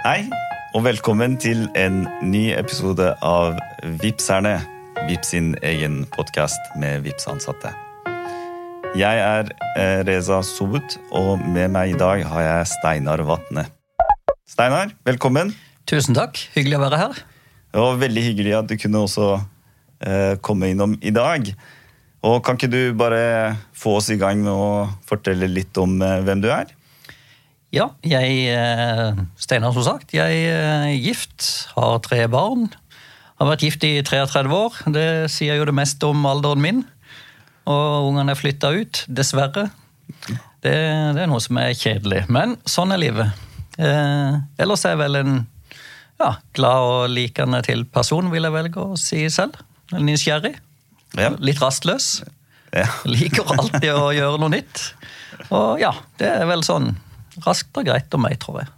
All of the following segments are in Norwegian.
Hei, og velkommen til en ny episode av Vipserne. Vips sin egen podkast med Vips-ansatte. Jeg er eh, Reza Sobut, og med meg i dag har jeg Steinar Vatne. Steinar, velkommen. Tusen takk. Hyggelig å være her. Det var veldig hyggelig at du kunne også eh, komme innom i dag. Og Kan ikke du bare få oss i gang med å fortelle litt om eh, hvem du er? Ja, jeg eh, Steinar, som sagt. Jeg er gift, har tre barn. Har vært gift i 33 år. Det sier jo det meste om alderen min. Og ungene er flytta ut, dessverre. Det, det, er noe som er kjedelig. Men sånn er livet. Eh, ellers er jeg vel en ja, glad og likende til person, vil jeg velge å si selv. Nysgjerrig. Ja. Litt rastløs. Ja. Liker alltid å gjøre noe nytt. Og ja, det er vel sånn raskt og greit om meg, tror jeg.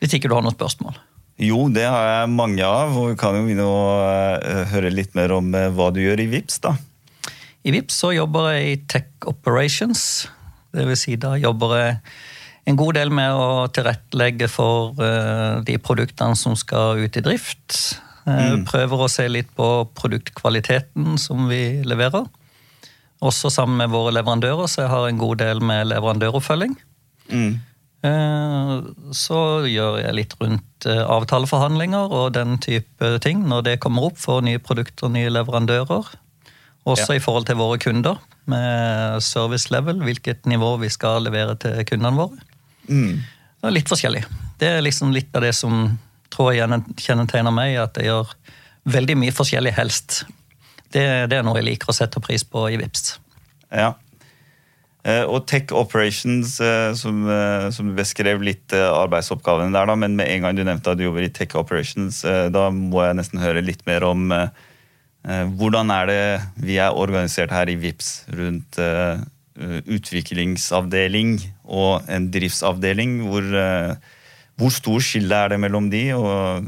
Hvis ikke du har noen spørsmål. Jo, det har jeg mange av, og vi kan jo begynne å uh, høre litt mer om uh, hva du gjør i VIPS da. I VIPS så jobber jeg i Tech Operations. Det vil si, da jobber jeg en god del med å tilrettelegge for uh, de produktene som skal ut i drift. Mm. Prøver å se litt på produktkvaliteten som vi leverer. Også sammen med våre leverandører, så jeg har en god del med leverandøroppfølging. Mm. Så gjør jeg litt rundt avtaleforhandlinger og den type ting når det kommer opp for nye produkter og nye leverandører. Også ja. i forhold til våre kunder, med service level, hvilket nivå vi skal levere til kundene våre. Mm. Litt forskjellig. Det er liksom litt av det som tror jeg kjennetegner meg, at jeg gjør veldig mye forskjellig helst. Det, det, er noe jeg liker å sette pris på i VIPS. Ja. Og Tech Operations, som, som beskrev litt arbeidsoppgavene der, da, men med en gang du nevnte at du jobber i Tech Operations, da må jeg nesten høre litt mer om hvordan er det vi er organisert her i VIPS rundt utviklingsavdeling og en driftsavdeling. Hvor, hvor stor skille er det mellom de, og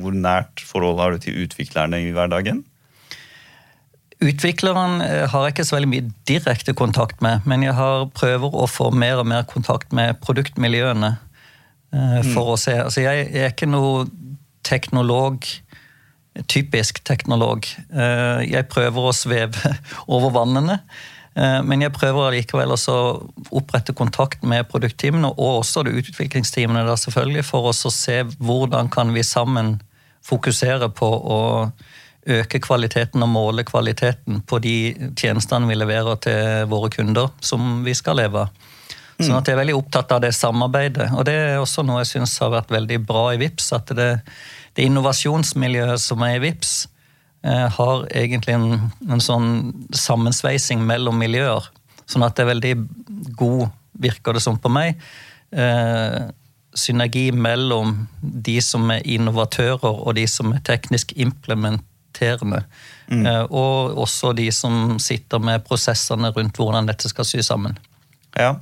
hvor nært forhold har du til utviklerne i hverdagen? Utvikleren har jeg ikke så veldig mye direkte kontakt med, men jeg har prøver å få mer og mer kontakt med produktmiljøene. for mm. å se. Altså, jeg er ikke noe teknolog, typisk teknolog. Jeg prøver å sveve over vannene. Men jeg prøver likevel å opprette kontakt med produktteamene og også det utviklingsteamene da selvfølgelig, for å se hvordan kan vi sammen fokusere på å øke kvaliteten og måle kvaliteten på de tjenestene vi leverer til våre kunder, som vi skal leve av. Sånn at jeg er veldig opptatt av det samarbeidet. Og det er også noe jeg syns har vært veldig bra i VIPS, at det, det innovasjonsmiljøet som er i VIPS, eh, har egentlig en, en, sånn sammensveising mellom miljøer. Sånn at det er veldig god, virker det som på meg, eh, synergi mellom de som er innovatører og de som er teknisk implement irriterende. Mm. Eh, og også de som sitter med prosessene rundt hvordan dette skal sy sammen. Ja,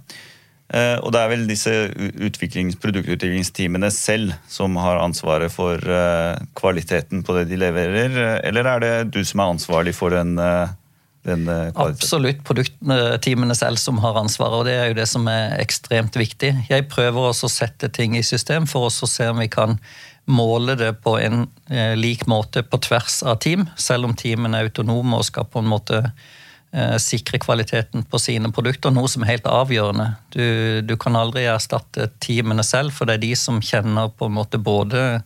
eh, og det er vel disse utviklings, produktutviklingsteamene selv som har ansvaret for eh, kvaliteten på det de leverer, eller er det du som er ansvarlig for den Absolutt produktteamene selv som har ansvaret, og det er jo det som er ekstremt viktig. Jeg prøver også å sette ting i system for å se om vi kan måle det på en eh, lik måte på tvers av team, selv om teamene er autonome og skal på en måte eh, sikre kvaliteten på sine produkter, noe som er helt avgjørende. Du, du, kan aldri erstatte teamene selv, for det er de som kjenner på en måte både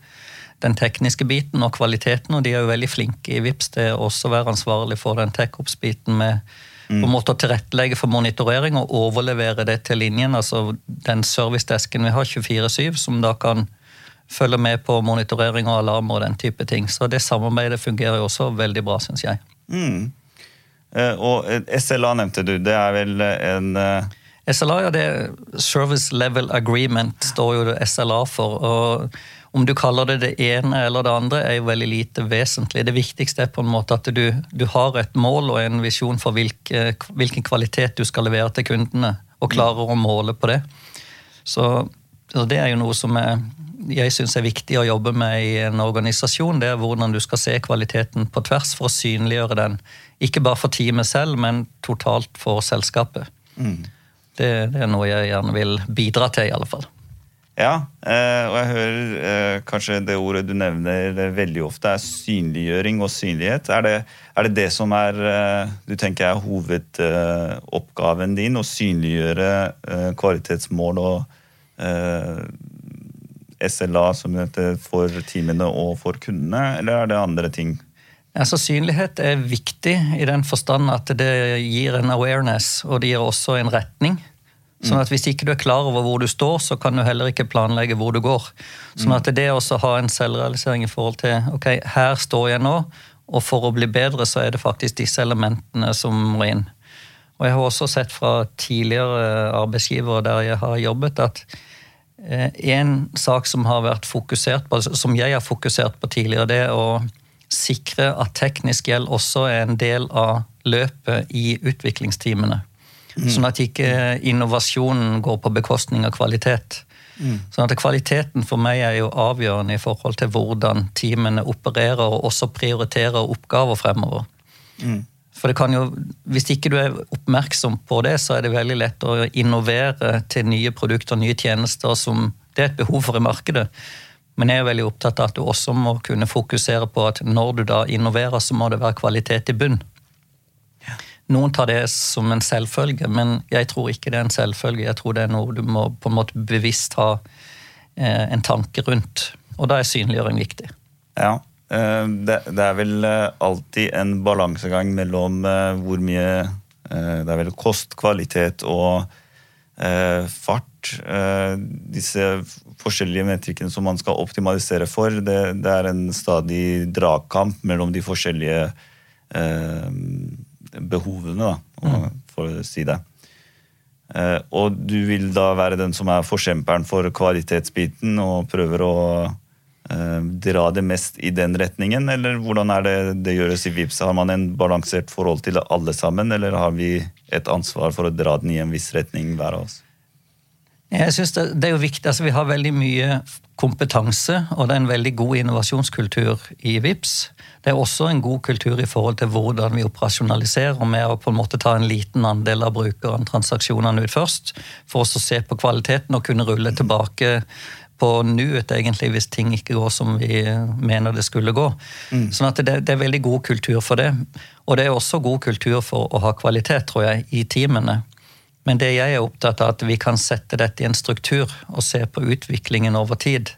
den tekniske biten og kvaliteten, og de er jo veldig flinke i VIPS til å også være ansvarlig for den tech-ops-biten med på en måte å tilrettelegge for monitorering og overlevere det til linjen. altså Den servicedesken vi har, 24-7, som da kan følger med på monitorering og alarmer og den type ting. Så det samarbeidet fungerer jo også veldig bra, syns jeg. Mm. Eh, og SLA nevnte du. Det er vel en uh... SLA, ja, det er Service Level Agreement, står jo det SLA for. og om du kaller det det ene eller det andre, er jo veldig lite vesentlig. Det viktigste er på en måte at du, du har et mål og en visjon for hvilke, hvilken kvalitet du skal levere til kundene, og klarer å måle på det. Så, så det er jo noe som er jeg syns er viktig å jobbe med i en organisasjon, det er hvordan du skal se kvaliteten på tvers for å synliggjøre den. Ikke bare for teamet selv, men totalt for selskapet. Mm. Det, det, er noe jeg gjerne vil bidra til, i alle fall. Ja, eh, og jeg hører eh, kanskje det ordet du nevner veldig ofte, er synliggjøring og synlighet. Er det er det, det som er eh, du tenker er hovedoppgaven din? Å synliggjøre kvalitetsmål og SLA som heter, for teamene og for kundene, eller er det andre ting? Altså, synlighet er viktig i den forstand at det gir en awareness, og det gir også en retning. Sånn at Hvis ikke du er klar over hvor du står, så kan du heller ikke planlegge hvor du går. Sånn at det å ha en selvrealisering i forhold til ok, her står jeg nå, og for å bli bedre så er det faktisk disse elementene som må inn. Og Jeg har også sett fra tidligere arbeidsgivere der jeg har jobbet, at eh, en sak som på, som jeg har fokusert på tidligere, det er å sikre at teknisk gjeld også er en del av løpet i utviklingsteamene. Mm. Sånn at ikke innovasjonen går på bekostning av kvalitet. Mm. Sånn at Kvaliteten for meg er jo avgjørende i forhold til hvordan teamene opererer og også prioriterer oppgaver fremover. Mm. For det kan jo, Hvis ikke du er oppmerksom på det, så er det veldig lett å innovere til nye produkter nye tjenester som det er et behov for i markedet. Men jeg er veldig opptatt av at du også må kunne fokusere på at når du da innoverer, så må det være kvalitet i bunn. Noen tar det som en selvfølge, men jeg tror ikke det er en selvfølge. Jeg tror det er noe du må på en måte bevisst ha eh, en tanke rundt. Og da er synliggjøring viktig. Ja, eh, det, er vel eh, alltid en balansegang mellom hvor mye Det er vel kost, kvalitet og fart. Disse forskjellige metrikkene som man skal optimalisere for, det, det er en stadig dragkamp mellom de forskjellige behovene, da, mm. for å si det. Eh, og du vil da være den som er forkjemperen for kvalitetsbiten og prøver å eh, dra det mest i den retningen, eller hvordan er det det gjøres i VIPS? Har man en balansert forhold til alle sammen, eller har vi et ansvar for å dra den i en viss retning hver av oss? Jeg synes det, det, er jo viktig, altså Vi har veldig mye kompetanse, og det er en veldig god innovasjonskultur i VIPS. Det er også en god kultur i forhold til hvordan vi operasjonaliserer med å på en måte ta en liten andel av brukeren transaksjonene ut først, for oss å se på kvaliteten og kunne rulle tilbake på nuet, egentlig, hvis ting ikke går som vi mener det skulle gå. Mm. Sånn at det, det, er veldig god kultur for det. Og det er også god kultur for å ha kvalitet, tror jeg, i teamene. Men det jeg er opptatt av, at vi kan sette dette i en struktur og se på utviklingen over tid.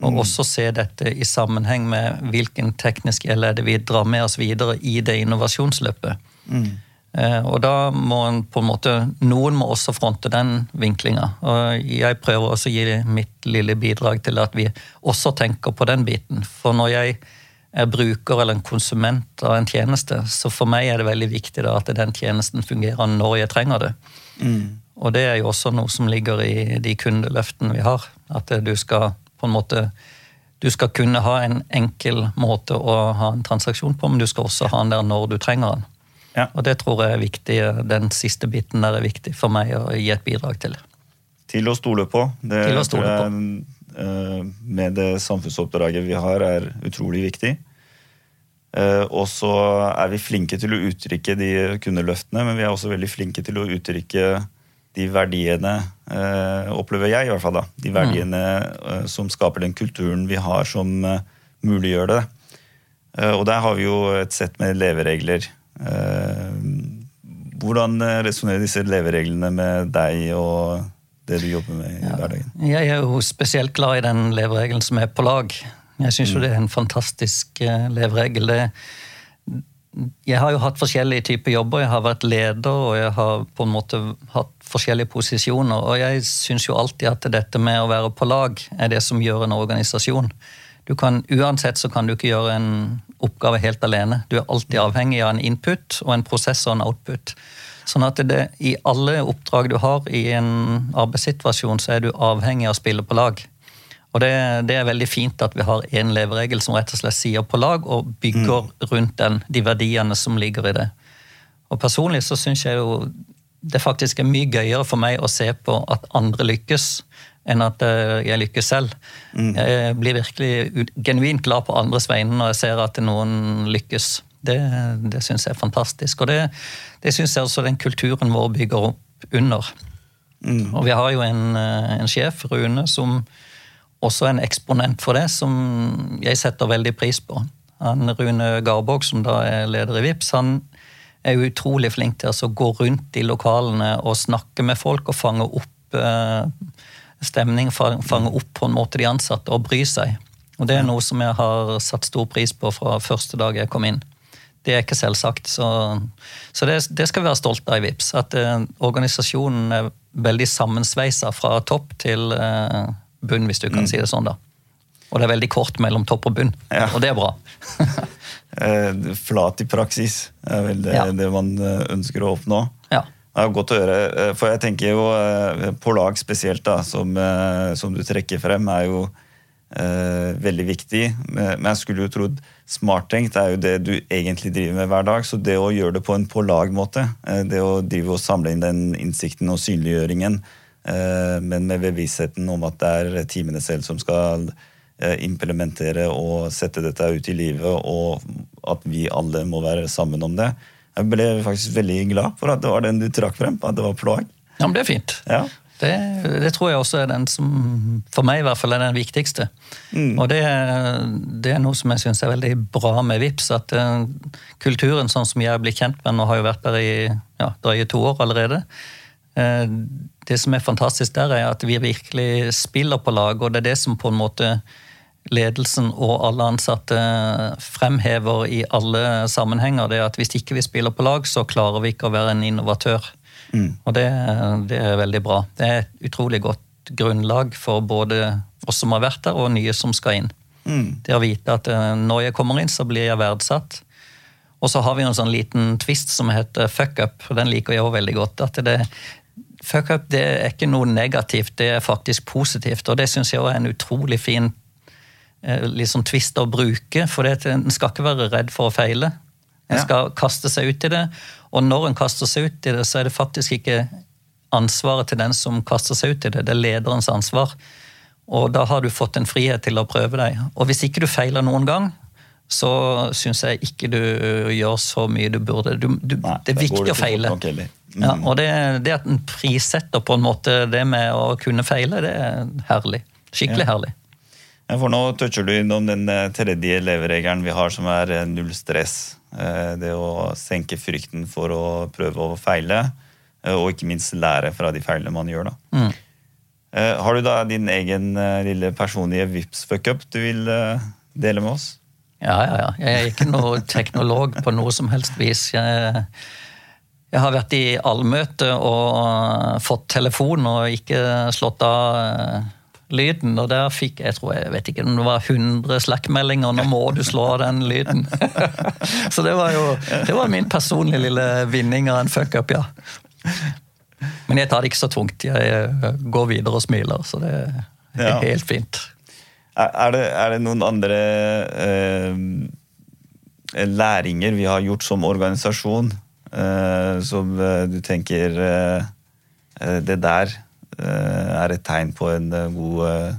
Og mm. også se dette i sammenheng med hvilken teknisk gjeld er det vi drar med oss videre i det innovasjonsløpet. Mm. Eh, og da må en på en måte Noen må også fronte den vinklinga. Og jeg prøver også å gi mitt lille bidrag til at vi også tenker på den biten. For når jeg er bruker eller en konsument av en tjeneste, så for meg er det veldig viktig da at den tjenesten fungerer når jeg trenger det. Mm. Og det er jo også noe som ligger i de kundeløftene vi har. At du skal på en måte du skal kunne ha en enkel måte å ha en transaksjon på, men du skal også ha den der når du trenger den. Ja. Og det tror jeg er viktig, Den siste biten der er viktig for meg å gi et bidrag til. Til å stole på. Det til å stole på. Eh, med det samfunnsoppdraget vi har, er utrolig viktig. Eh, og så er vi flinke til å uttrykke de kundeløftene, men vi er også veldig flinke til å uttrykke de verdiene, øh, opplever jeg i hvert fall, da, de verdiene mm. som skaper den kulturen vi har som muliggjør det. og der har vi jo et sett med leveregler. Hvordan resonnerer disse levereglene med deg og det du jobber med i ja, hverdagen? Jeg er jo spesielt glad i den leveregelen som er på lag. Jeg syns mm. jo det er en fantastisk leveregel. det jeg har jo hatt forskjellige typer jobber. Jeg har vært leder og jeg har på en måte hatt forskjellige posisjoner. Og jeg syns jo alltid at dette med å være på lag er det som gjør en organisasjon. Du kan, Uansett så kan du ikke gjøre en oppgave helt alene. Du er alltid avhengig av en input og en prosess og en output. Sånn at det, i alle oppdrag du har i en arbeidssituasjon, så er du avhengig av å spille på lag. Og det, det, er veldig fint at vi har én leveregel som rett og slett sier på lag, og bygger mm. rundt den, de verdiene som ligger i det. Og Personlig så syns jeg jo det faktisk er mye gøyere for meg å se på at andre lykkes, enn at eh, jeg lykkes selv. Mm. Jeg blir virkelig genuint glad på andres vegne når jeg ser at noen lykkes. Det, det syns jeg er fantastisk. Og det, det syns jeg også den kulturen vår bygger opp under. Mm. Og vi har jo en, en, sjef, Rune, som også er en eksponent for det, som jeg setter veldig pris på. Han, Rune Garborg, som da er leder i VIPS, han er utrolig flink til å gå rundt i lokalene og snakke med folk og fange opp eh, stemning, fange opp på en måte de ansatte og bry seg. Og Det er noe som jeg har satt stor pris på fra første dag jeg kom inn. Det er ikke selvsagt. Så, så det, det, skal vi være stolte av i VIPS. At eh, organisasjonen er veldig sammensveisa fra topp til eh, bunn, hvis du kan mm. si det sånn. da. Og det er veldig kort mellom topp og bunn, ja. og det er bra. Eh, flat i praksis er vel det, ja. det man eh, ønsker å oppnå. Ja. Godt å høre. Eh, for jeg tenker jo på lag spesielt, da, som, som du trekker frem, er jo eh, veldig viktig. Men jeg skulle jo trodd smarttenkt er jo det du egentlig driver med hver dag. Så det å gjøre det på en på lag-måte, det å drive og samle inn den innsikten og synliggjøringen, eh, men med bevisstheten om at det er teamene selv som skal Eh, implementere og sette dette ut i livet, og at vi alle må være sammen om det. Jeg ble faktisk veldig glad for at det var den du trakk frem, at det var plag. Ja, men det er fint. Ja. Det, det, tror jeg også er den som for meg i hvert fall er den viktigste. Mm. Og det, det, er noe som jeg syns er veldig bra med VIPS, at uh, kulturen sånn som jeg blir kjent med, nå har jo vært der i ja, drøye to år allerede. Uh, det som er fantastisk der, er at vi virkelig spiller på lag, og det er det som på en måte ledelsen og alle ansatte fremhever i alle sammenhenger, det er at hvis ikke vi spiller på lag, så klarer vi ikke å være en innovatør. Mm. Og det, det, er veldig bra. Det er et utrolig godt grunnlag for både oss som har vært der, og nye som skal inn. Mm. Det å vite at eh, når jeg kommer inn, så blir jeg verdsatt. Og så har vi en sånn liten twist som heter fuck up, og den liker jeg også veldig godt. at det Fuck up det er ikke noe negativt, det er faktisk positivt. Og det syns jeg også er en utrolig fin Eh, litt sånn twist å bruke. For en skal ikke være redd for å feile. En skal kaste seg ut i det. Og når en kaster seg ut i det, så er det faktisk ikke ansvaret til den som kaster seg ut i det. Det er lederens ansvar. Og da har du fått en frihet til å prøve deg. Og hvis ikke du feiler noen gang, så syns jeg ikke du gjør så mye du burde. Du, du, Nei, det er viktig å feile. Mm. Ja, og det, det, at en prissetter på en måte det med å kunne feile, det er herlig. Skikkelig ja. herlig. For nå toucher du innom den eh, tredje leveregelen vi har, som er eh, null stress. Eh, det å senke frykten for å prøve å feile, og ikke minst lære fra de feilene man gjør. Mm. Har du da din egen lille personlige Vipps-fuckup du vil dele med oss? Ja, ja, ja. Jeg er ikke noe teknolog på noe som helst vis. Jeg, jeg har vært i allmøte og fått telefon og ikke slått av lyden, og der fikk jeg tror jeg vet ikke om det var 100 Slack-meldinger. 'Nå må du slå av den lyden'. Så det var jo det var min personlige lille vinning av en fuck-up, ja. Men jeg tar det ikke så tungt. Jeg eh, går videre og smiler, så det er ja. helt fint. Er det, er det noen andre eh, læringer vi har gjort som organisasjon, eh, som eh, du tenker eh, Det der Eh, er et tegn på en eh, god eh,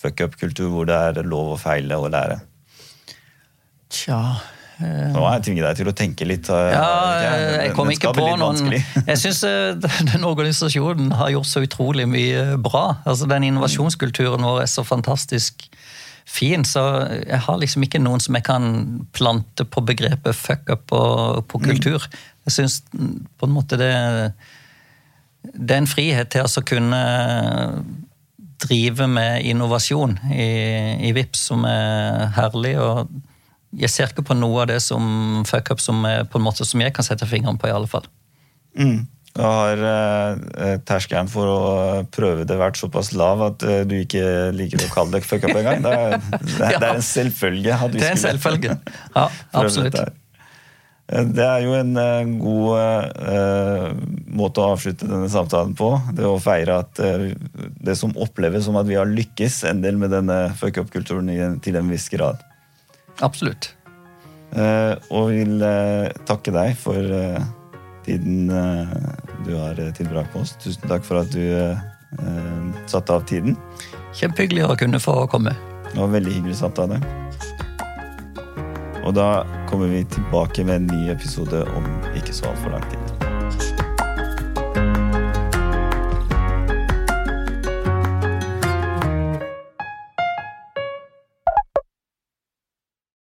fuck up-kultur hvor det er lov å feile og lære. Tja nå har jeg tvinget deg til å tenke litt. Ja, jeg kom ikke på noen Jeg syns den organisasjonen har gjort så utrolig mye bra. Altså Den innovasjonskulturen vår er så fantastisk fin, så jeg har liksom ikke noen som jeg kan plante på begrepet fuck up på, på kultur. Jeg syns på en måte det det er en frihet til å kunne drive med innovasjon i, i VIPS som er herlig. og Jeg ser ikke på noe av det som fuck up som, er på en måte som jeg kan sette fingeren på. i alle fall. Mm. Da har eh, terskelen for å prøve det vært såpass lav at eh, du ikke liker å kalle det fuck up engang. Det, det, det, er en selvfølge. det er en selvfølge. Ja, absolutt. Eh, det er jo en uh, god uh, måte å avslutte denne samtalen på. Det å feire at uh, det som oppleves som at vi har lykkes en del med denne fuck up-kulturen til en viss grad. Absolutt. og vil takke deg for tiden du har tilbrakt på oss. Tusen takk for at du satte av tiden. Kjempehyggelig å kunne få komme. Det var veldig hyggelig samtale. Og da kommer vi tilbake med en ny episode om ikke så altfor lang tid.